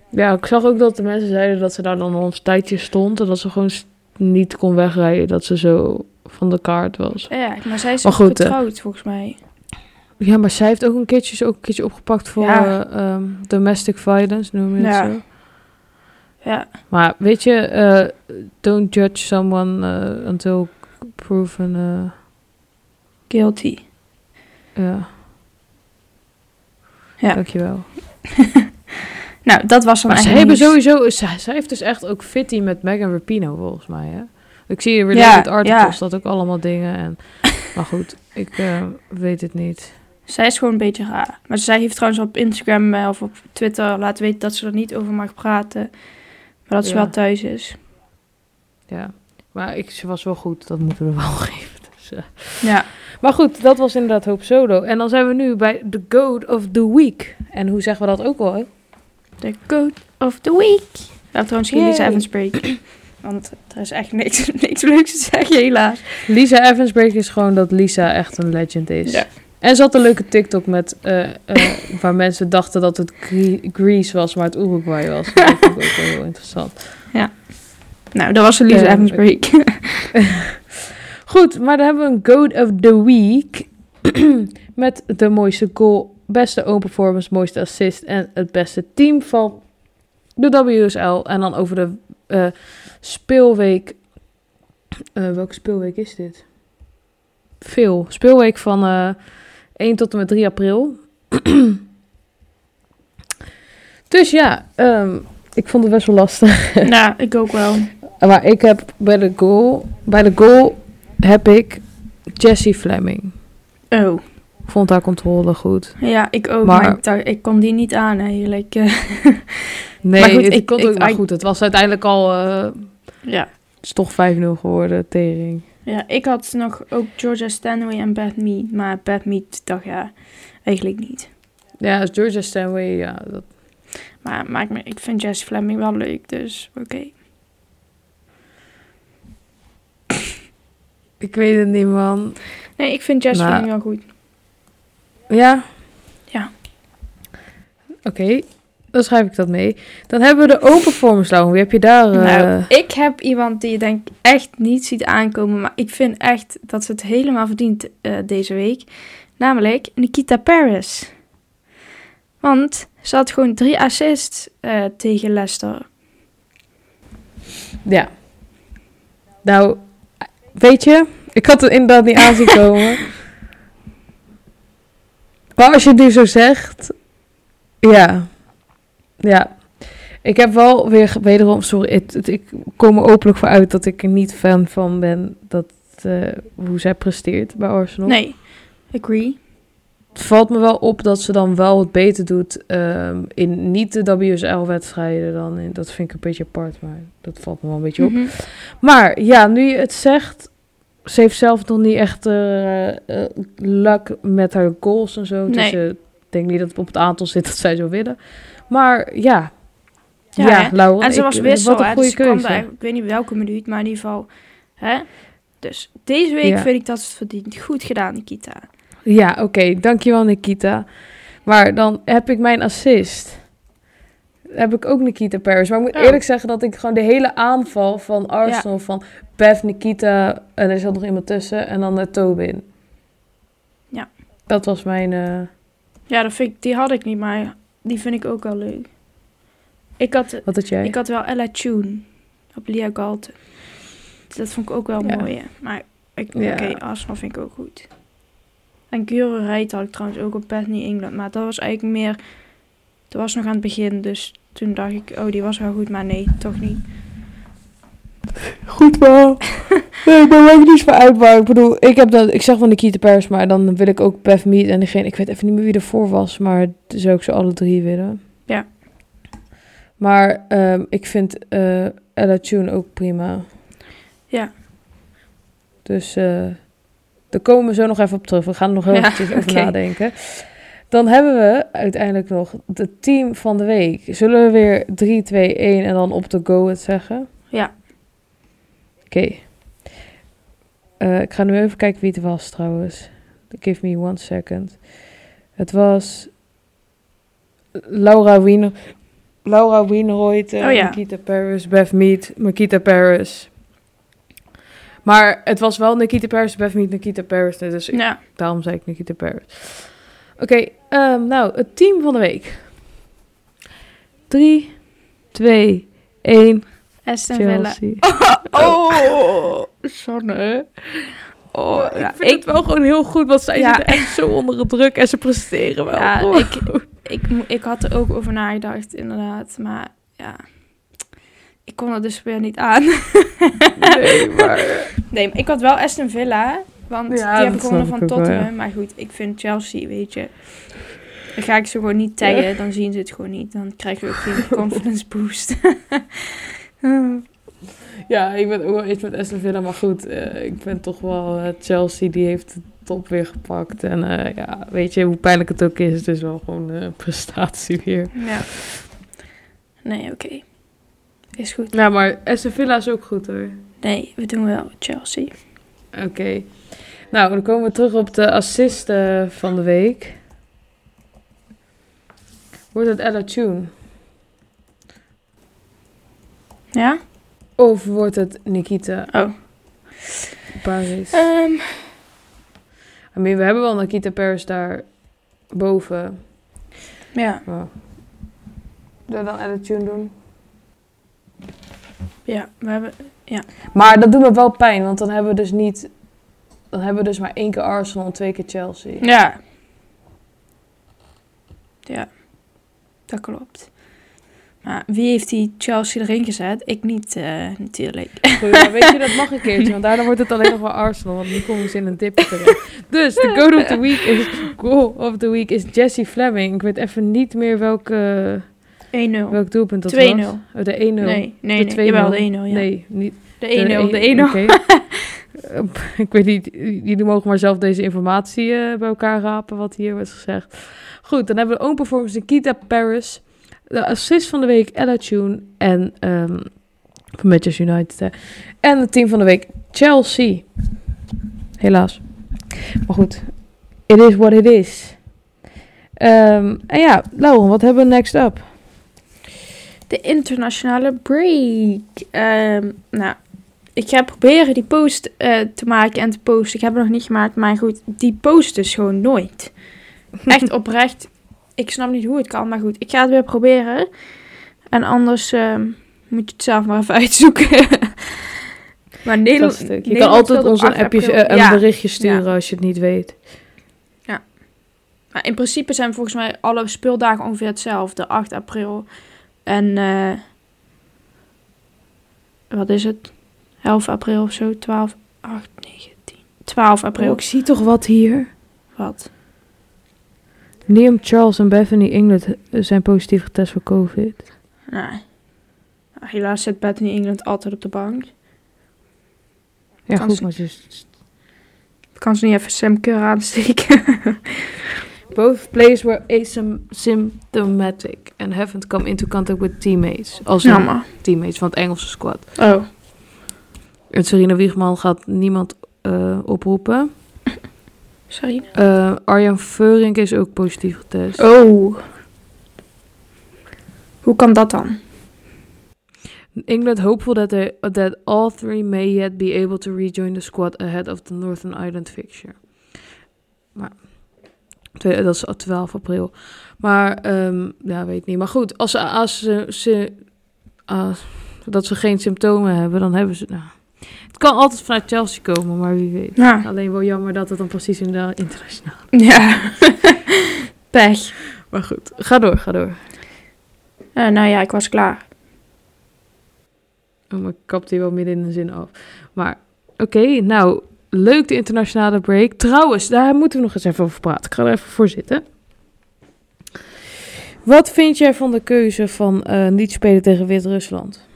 Ja, ik zag ook dat de mensen zeiden dat ze daar dan al een tijdje stond. En dat ze gewoon niet kon wegrijden. Dat ze zo van de kaart was. Ja, maar zij is Maar goed, eh, getrouwd, volgens mij. Ja, maar zij heeft ook een keertje, ook een keertje opgepakt voor Ja. eh, ehm, domestic violence, noem je het zo. Ja, Maar weet je, eh, don't judge someone eh, until proven. eh, guilty. ja. Ja. Dankjewel. [LAUGHS] Nou, dat was dan Maar ze hebben sowieso, zij, zij heeft dus echt ook fitty met Megan Rapino volgens mij, hè? Ik zie in Ja, related articles ja. dat ook allemaal dingen. En, [LAUGHS] maar goed, ik weet het niet. Zij is gewoon een beetje raar. Maar zij heeft trouwens op Instagram of op Twitter laten weten dat ze er niet over mag praten. Dat ze Ja. wel thuis is. Ja, maar ik, ze was wel goed, dat moeten we wel [LAUGHS] geven. Dus, eh. Ja. Maar goed, dat was inderdaad Hoop Solo. En dan zijn we nu bij The Goat of the Week. En hoe zeggen we dat ook al? hè? The Goat of the Week. We trouwens geen Yay. Lisa Evans break. [CLEARS THROAT] Want er is echt niks, [LAUGHS] niks leuks te zeggen, helaas. Lisa Evansberg is gewoon dat Lisa echt een legend is. Ja. En ze had een leuke TikTok met eh, eh, waar mensen dachten dat het Gre- Greece was, maar het Uruguay was. Dat vond ik ook wel heel interessant. [LAUGHS] Nou, dat was Eh, Evans break. Goed, maar dan hebben we een Goat of the Week. [CLEARS THROAT] met de mooiste goal, beste own performance, mooiste assist en het beste team van de WSL. En dan over de eh, speelweek. Welke speelweek is dit? Veel. Speelweek van 1 tot en met 3 april. [CLEARS THROAT] dus ja, ehm, ik vond het best wel lastig. [LAUGHS] nou, ik ook wel. Maar ik heb bij de goal, bij de goal heb ik Jessie Fleming. Oh, Ik vond haar controle goed. ja, ik ook. Maar- Maar, ik, dacht, ik kon die niet aan eigenlijk. Eh, [LAUGHS] Nee, Maar goed, het ik- kon ik- ook, maar goed, het was uiteindelijk al, eh, ja. het is toch 5-0 geworden, tering. Ja, ik had nog ook Georgia Stanway en Beth Mead. Maar Beth Mead dacht ja, eigenlijk niet. Ja, als Georgia Stanway, ja, dat, Maar maakt me, ik vind Jess Fleming wel leuk, dus oké. ik weet het niet, man. Nee, ik vind Jess Nou, Fleming wel goed. Ja? Ja. Oké, dan schrijf ik dat mee. Dan hebben we de open performance Lauw. Wie heb je daar? eh, Nou, ik heb iemand die je denk echt niet ziet aankomen, maar ik vind echt dat ze het helemaal verdient eh, deze week. Namelijk Nikita Paris. Want ze had gewoon drie assists eh, tegen Leicester. Ja. Nou, weet je, ik had het inderdaad niet aanzien [LAUGHS] komen. maar als je het nu zo zegt, ja. Ja. Ik heb wel weer wederom, sorry, het, het- ik kom er openlijk voor uit dat ik er niet fan van ben dat, eh, hoe zij presteert bij Arsenal. Nee, agree. het valt me wel op dat ze dan wel wat beter doet ehm, in niet de WSL-wedstrijden dan in. Dat vind ik een beetje apart, maar dat valt me wel een beetje op. Mhm. Maar ja, nu je het zegt, ze heeft zelf nog niet echt eh, luck met haar goals en zo. Dus Nee. ik denk niet dat het op het aantal zit dat zij zou willen. Maar ja, ja, Ja? Laura, En ze was wissel, wat een goede dus keuze. ik weet niet welke minuut, maar in ieder geval. Hè? Dus deze week Ja. vind ik dat ze het verdient. Goed gedaan, Nikita. Ja, oké. Dankjewel, Nikita. Maar dan heb ik mijn assist. Heb ik ook Nikita Paris. Maar ik moet Oh. eerlijk zeggen dat ik gewoon de hele aanval van Arsenal... van Bev, Nikita en er zat nog iemand tussen... en dan uh, Tobin. Ja. Dat was mijn... eh, Ja, dat vind ik, die had ik niet, maar die vind ik ook wel leuk. Ik had, wat had jij? ik had wel Ella Tune op Lia Galten. Dat vond ik ook wel Ja. mooi, hè. Maar ik- Ja. oké, Arsenal vind ik ook goed. En Gure Rijt had ik trouwens ook op Bethany England. Maar dat was eigenlijk meer... Dat was nog aan het begin, dus toen dacht ik... Oh, die was wel goed, maar nee, toch niet. Goed wel. [LAUGHS] nee, ik ben ook niet voor uitbouw. Ik bedoel, ik, heb dan, ik zeg van Nikita Paris... maar dan wil ik ook Bev Mead en degene... Ik weet even niet meer wie ervoor was... maar zou ik ze alle drie willen. Ja. Maar ehm, ik vind eh Ella Tune ook prima. Ja. Dus eh daar komen we zo nog even op terug. We gaan er nog heel Ja, eventjes over nadenken. Dan hebben we uiteindelijk nog het team van de week. Zullen we weer 3, 2, 1 en dan op de go het zeggen? Ja. Oké. Eh, ik ga nu even kijken wie het was trouwens. Give me one second. Het was Laura Wiener. Laura Wienerhoit, Oh ja. Nikita Paris, Beth Mead, Nikita Paris. Maar het was wel Nikita Paris, Beth Mead, Nikita Paris. Dus ik- Ja. daarom zei ik Nikita Paris. Oké, ehm, nou, het team van de week. 3, 2, 1, Aston Villa. [LAUGHS] Oh, Sanne. Oh, ik vind het wel gewoon heel goed, want zij Ja. zitten echt zo onder de druk en ze presteren wel. Ja, ik, ik, ik had er ook over nagedacht, inderdaad. Maar ja, ik kon er dus weer niet aan. Nee, [LAUGHS] maar... Nee, maar ik had wel Aston Villa. Want Ja, die hebben gewonnen van ik ook wel, Tottenham. ja. Maar goed, ik vind Chelsea, weet je... Dan ga ik ze gewoon niet taggen. Dan zien ze het gewoon niet. Dan krijg je ook geen [LAUGHS] confidence boost. [LAUGHS] Ja, ik ben ook wel eens met Aston Villa, maar goed, eh, ik ben toch wel eh, Chelsea, die heeft de top weer gepakt. En eh, ja, weet je, hoe pijnlijk het ook is, het is wel gewoon een [LAUGHS] prestatie weer. ja. Nee, oké. Is goed. Ja, maar Aston Villa is ook goed hoor. Nee, we doen wel Chelsea. Oké. Nou, dan komen we terug op de assisten van de week. Wordt het Ella Tune? Ja? Of wordt het Nikita Oh. Paris? Ehm, I mean, we hebben wel Nikita Paris daar boven. ja. Oh. Zullen we dan doen? Ja, we hebben... Maar dat doet me wel pijn, want dan hebben we dus niet... Dan hebben we dus maar één keer Arsenal en twee keer Chelsea. Ja. Ja, dat klopt. Maar wie heeft die Chelsea erin gezet? Ik niet, eh, natuurlijk. Goed, maar weet je, dat mag een [LAUGHS] keertje, want daardoor wordt het alleen nog maar Arsenal, want nu komen ze in een dipje terecht. Dus de goal of the week is, goal of the week is Jesse Fleming. Ik weet even niet meer welke, 1-0. welk doelpunt dat 2-0. was. Oh, de 1-0. Nee, nee, De nee. Jawel, de 1-0, 2-0. ja. Nee, niet De 1-0, de 1-0. Oké. [LAUGHS] Eh, ik weet niet, jullie mogen maar zelf deze informatie eh, bij elkaar rapen, wat hier wordt gezegd. Goed, dan hebben we own performance Nikita Paris. De assist van de week Ella Tune en ehm van Manchester United. En het team van de week Chelsea. Helaas. Maar goed, it is what it is. Ehm, en ja, Lauren, wat hebben we next up? De internationale break. Ehm, nou, ik ga proberen die post eh, te maken en te posten. Ik heb het nog niet gemaakt, maar goed, die post dus gewoon nooit. Echt oprecht. Ik snap niet hoe het kan, maar goed, ik ga het weer proberen. En anders ehm, moet je het zelf maar even [LAUGHS] uitzoeken. maar Nederland. Je kan Nederland altijd speelt op ons een, 8 appje, april. eh, een Ja, berichtje sturen Ja. als je het niet weet. Maar in principe zijn volgens mij alle speeldagen ongeveer hetzelfde. 8 april en eh, wat is het? 11 april of zo, 12, 8, 9, 10. 12 april. Oh, ik zie toch wat hier? Wat? Liam Charles en Bethany England zijn positief getest voor COVID. Nee. Helaas zit Bethany England altijd op de bank. Ja, Kan goed, ze- maar ze... Kan ze niet even Sam Kerr aansteken? [LAUGHS] Both players were asymptomatic and haven't come into contact with teammates. Als teammates van het Engelse squad. Oh. En Serena Wiegman gaat niemand eh, oproepen. Sorry. Eh, Arjan Veurink is ook positief getest. Oh. Hoe kan dat dan? England hopeful that, they, that all three may yet be able to rejoin the squad ahead of the Northern Ireland fixture. Maar dat is 12 april. Maar ehm, ja, weet niet. Maar goed, als, ze- als ze als- dat ze geen symptomen hebben, dan hebben ze. Nou, het kan altijd vanuit Chelsea komen, maar wie weet. Ja. Alleen wel jammer dat het dan precies in de internationaal. Ja. [LAUGHS] Pech. Maar goed, ga door, ga door. Eh, nou ja, ik was klaar. Oh, maar ik kapt hier wel midden in de zin af. Maar oké, nou, leuk de internationale break. Trouwens, daar moeten we nog eens even over praten. Ik ga er even voor zitten. Wat vind jij van de keuze van eh, niet spelen tegen Wit-Rusland?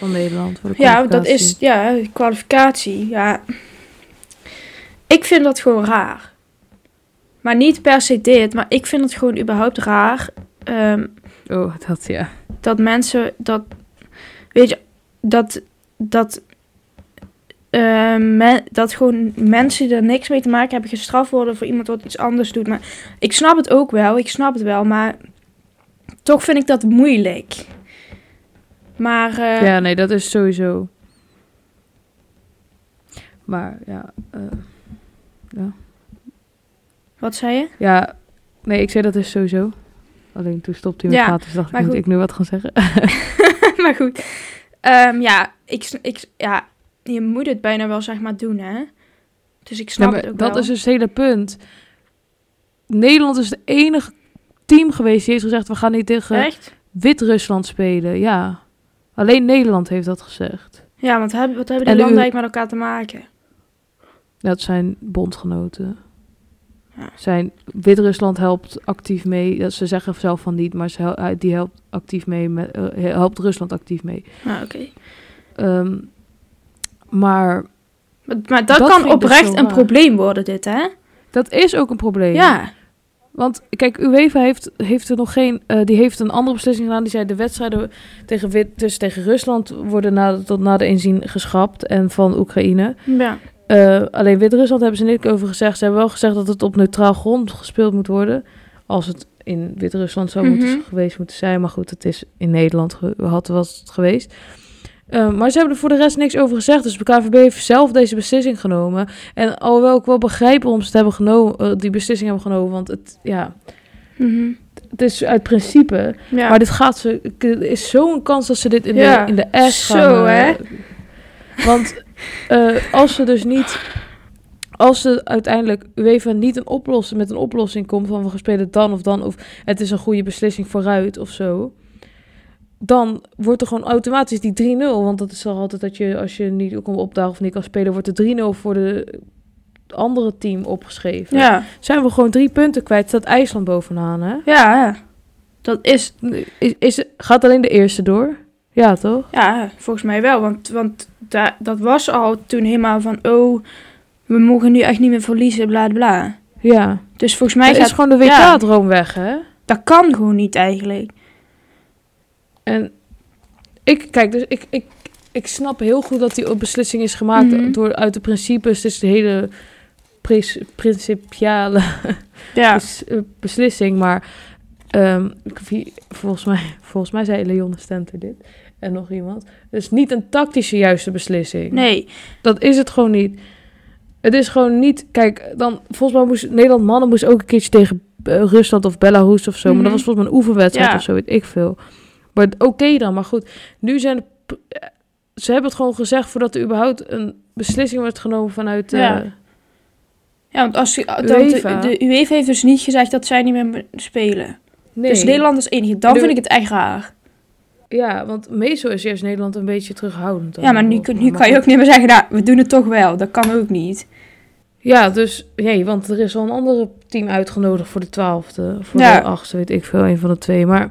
Van Nederland. Voor de Ja, dat is ja, kwalificatie. Ja. Ik vind dat gewoon raar. Maar niet per se dit, maar ik vind het gewoon überhaupt raar. ehm, Oh, dat ja. dat mensen dat weet je dat dat me- dat gewoon mensen die er niks mee te maken hebben gestraft worden voor iemand wat iets anders doet. Maar ik snap het ook wel, ik snap het wel, maar toch vind ik dat moeilijk. Maar eh, Ja, nee, dat is sowieso. Maar ja, eh, ja. wat zei je? Ja, nee, ik zei dat is sowieso. Alleen toen stopte hij met Ja, praten, dus dacht ik, moet ik nu wat gaan zeggen? [LAUGHS] maar goed. Ehm, ja, ik, ik, ja, je moet het bijna wel zeg maar doen, hè? Dus ik snap Ja, het ook dat wel. is dus het hele punt. Nederland is het enige team geweest die heeft gezegd... we gaan niet tegen? Wit-Rusland spelen. Ja, alleen Nederland heeft dat gezegd. Ja, want wat hebben En die de landen eigenlijk met elkaar te maken? Dat zijn bondgenoten. Ja. Zijn, Wit-Rusland helpt actief mee. Ja, Ze zeggen zelf van niet, maar ze hel- hij- die helpt actief mee. Met, eh, helpt Rusland actief mee. Ah, oké. Ehm, maar Maar, maar dat, Dat kan dus oprecht een probleem worden, dit, hè? dat is ook een probleem. Ja. Want kijk, UEFA heeft, heeft er nog geen. eh, die heeft een andere beslissing gedaan. Die zei de wedstrijden tegen, Wit, dus tegen Rusland worden na, tot na de inzien geschrapt. En van Oekraïne. Ja. Eh, alleen Wit-Rusland hebben ze niks over gezegd. Ze hebben wel gezegd dat het op neutraal grond gespeeld moet worden. Als het in Wit-Rusland zou moeten, Mhm. geweest moeten zijn. Maar goed, het is in Nederland ge- had, was het geweest. Eh, maar ze hebben er voor de rest niks over gezegd. Dus de KVB heeft zelf deze beslissing genomen. En alhoewel ik wel begrijp waarom ze het hebben genomen, eh, die beslissing hebben genomen. Want het, ja, Mhm. het is uit principe. ja. Maar dit gaat ze. Er is zo'n kans dat ze dit in, Ja, de, in de zo, gaan. eh, hè? Want eh, als ze dus niet. Als ze uiteindelijk UEFA niet een oplossing, met een oplossing komt van we gaan spelen dan of dan, of het is een goede beslissing vooruit of zo, dan wordt er gewoon automatisch die 3-0. Want dat is toch altijd dat je, als je niet komt opdagen of niet kan spelen, wordt de 3-0 voor de andere team opgeschreven. ja. Zijn we gewoon drie punten kwijt, staat IJsland bovenaan, hè? Ja, ja. Dat is, Is, is, gaat alleen de eerste door? Ja, toch? ja, volgens mij wel. Want, want da, dat was al toen helemaal van, oh, we mogen nu echt niet meer verliezen, bla bla. Ja. Dus volgens mij Dan gaat, is gewoon de ja. WK-droom weg, hè? dat kan gewoon niet eigenlijk. En ik, kijk, dus ik, ik, ik snap heel goed dat die beslissing is gemaakt Mhm. door uit de principes. Is de hele principiale [LAUGHS] Ja. eh, beslissing. Maar ehm, volgens, mij, volgens mij zei Leon Stenter dit. En nog iemand. Het is niet een tactische juiste beslissing. Nee. Dat is het gewoon niet. Het is gewoon niet. Kijk, dan volgens mij moest Nederland mannen moest ook een keertje tegen eh, Rusland of Belarus of zo. Maar Mhm. dat was volgens mij een oefenwedstrijd Ja. of zo, weet ik veel. Maar oké dan, maar goed. Nu zijn de, eh, ze hebben het gewoon gezegd voordat er überhaupt een beslissing werd genomen vanuit. eh, Ja. Ja, want als, UEFA. de, de UEFA heeft dus niet gezegd dat zij niet meer spelen. nee. Dus Nederland is enige. Dan De- vind ik het echt raar. Ja, want meestal is juist Nederland een beetje terughoudend. dan Ja, maar nu, nu Maar kan je ook niet meer zeggen, nou, we doen het toch wel. Dat kan ook niet. Ja, dus nee, want er is al een andere team uitgenodigd voor de twaalfde. Voor Ja. de achtste, weet ik veel, een van de twee. Maar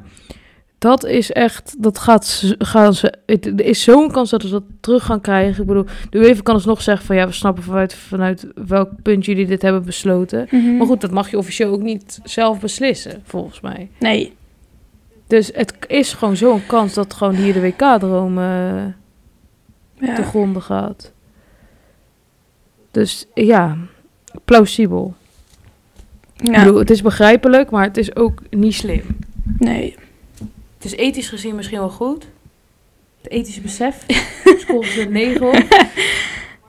dat is echt, dat gaat, gaan ze, het, er is zo'n kans dat ze dat terug gaan krijgen. Ik bedoel, de UEFA kan dus nog zeggen van ja, we snappen vanuit, vanuit welk punt jullie dit hebben besloten. Mhm. Maar goed, dat mag je officieel ook niet zelf beslissen, volgens mij. Nee. Dus het is gewoon zo'n kans dat gewoon hier de WK-droom eh Ja. te gronden gaat. Dus ja, plausibel. Ik Ja. bedoel, het is begrijpelijk, maar het is ook niet slim. Nee. Het is ethisch gezien misschien wel goed. Het ethische besef [LAUGHS] scoort ze een 9 op. [LAUGHS]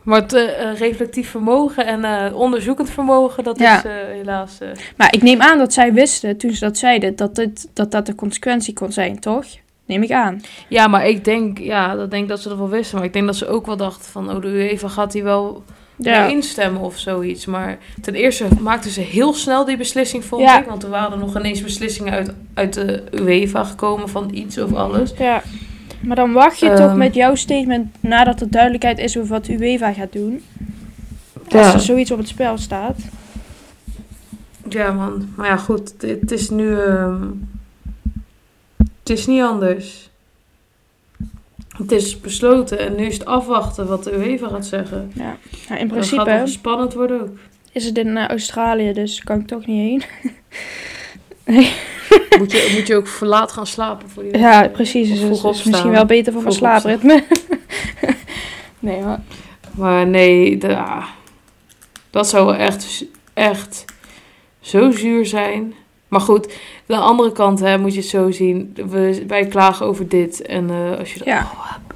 Maar het eh, eh, reflectief vermogen en eh, onderzoekend vermogen, dat Ja. is helaas... Maar ik neem aan dat zij wisten, toen ze dat zeiden, dat dit, dat, dat de consequentie kon zijn, toch? Neem ik aan. Ja, maar ik denk, ja, dat denk dat ze dat wel wisten. Maar ik denk dat ze ook wel dachten van, oh, de UEFA gaat hier wel Ja. instemmen of zoiets. Maar ten eerste maakten ze heel snel die beslissing, vond Ja. ik. Want er waren nog ineens beslissingen uit, uit de UEFA gekomen van iets of alles. ja. Maar dan wacht je toch Ehm. met jouw statement nadat er duidelijkheid is over wat UEFA gaat doen. Als er zoiets op het spel staat. Ja, man. Maar ja, goed. Het, het is nu... ehm, het is niet anders. Het is besloten en nu is het afwachten wat de UEFA gaat zeggen. Ja. Nou, in Dat gaat principe nog spannend worden ook. is het in eh, Australië, dus kan ik toch niet heen. [LAUGHS] Moet je, moet je ook verlaat gaan slapen voor die Ja, precies. Dus vroeg het is misschien wel beter voor mijn slaapritme. [LAUGHS] nee, maar... Maar nee, de, ah, dat zou echt, echt zo zuur zijn. Maar goed, de andere kant hè, moet je het zo zien. We, wij klagen over dit. En eh, als je... dat- Ja.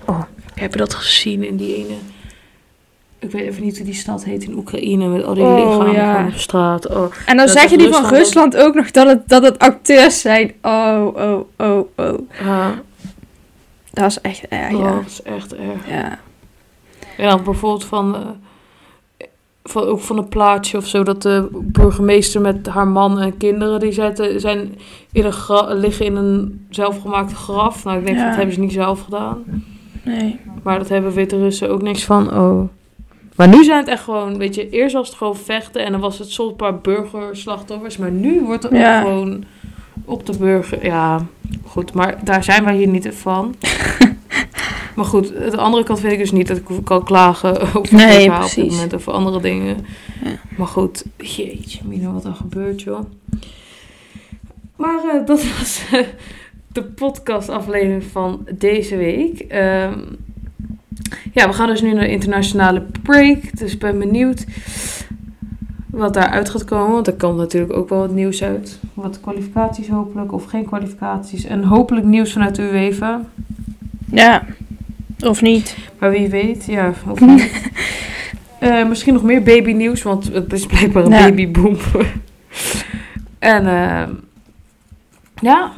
Oh, oh, heb je dat gezien in die ene... Ik weet even niet hoe die stad heet in Oekraïne. Met al die Oh, lichamen ja. op straat. Oh, En dan zeggen die van Rusland ook nog dat het, dat het acteurs zijn. Oh, oh, oh, oh. ah, Dat is echt erg, oh, ja. dat is echt erg. Ja. En dan bijvoorbeeld van, eh, van, ook van een plaatje of zo, dat de burgemeester met haar man en kinderen, die zetten, zijn in een liggen in een zelfgemaakte graf. Nou, ik denk Ja. dat hebben ze niet zelf gedaan. Nee. Maar dat hebben witte Russen ook niks van. Oh. Maar nu zijn het echt gewoon, weet je, eerst was het gewoon vechten en dan was het soms een paar burgerslachtoffers. Maar nu wordt het Ja. ook gewoon op de burger. Ja, goed, maar daar zijn wij hier niet van. [LAUGHS] maar goed, de andere kant vind ik dus niet dat ik kan klagen [LAUGHS] over Nee, op dit moment of andere dingen. Ja. Maar goed, jeetje, Mina, wat er gebeurt, joh. Maar eh, dat [LAUGHS] was eh, de podcastaflevering van deze week. Ehm, ja, we gaan dus nu naar de internationale break. Dus ik ben benieuwd wat daaruit gaat komen. Want er komt natuurlijk ook wel wat nieuws uit. Wat kwalificaties hopelijk, of geen kwalificaties. En hopelijk nieuws vanuit de UEFA. Ja. Of niet. Maar wie weet, ja, of [LAUGHS] niet. Eh, misschien nog meer babynieuws, want het is blijkbaar een Ja. babyboom. [LAUGHS] en eh, ja,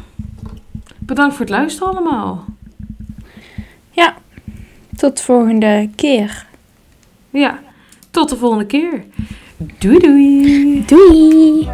bedankt voor het luisteren allemaal. Tot de volgende keer. Ja, tot de volgende keer. Doei doei. Doei!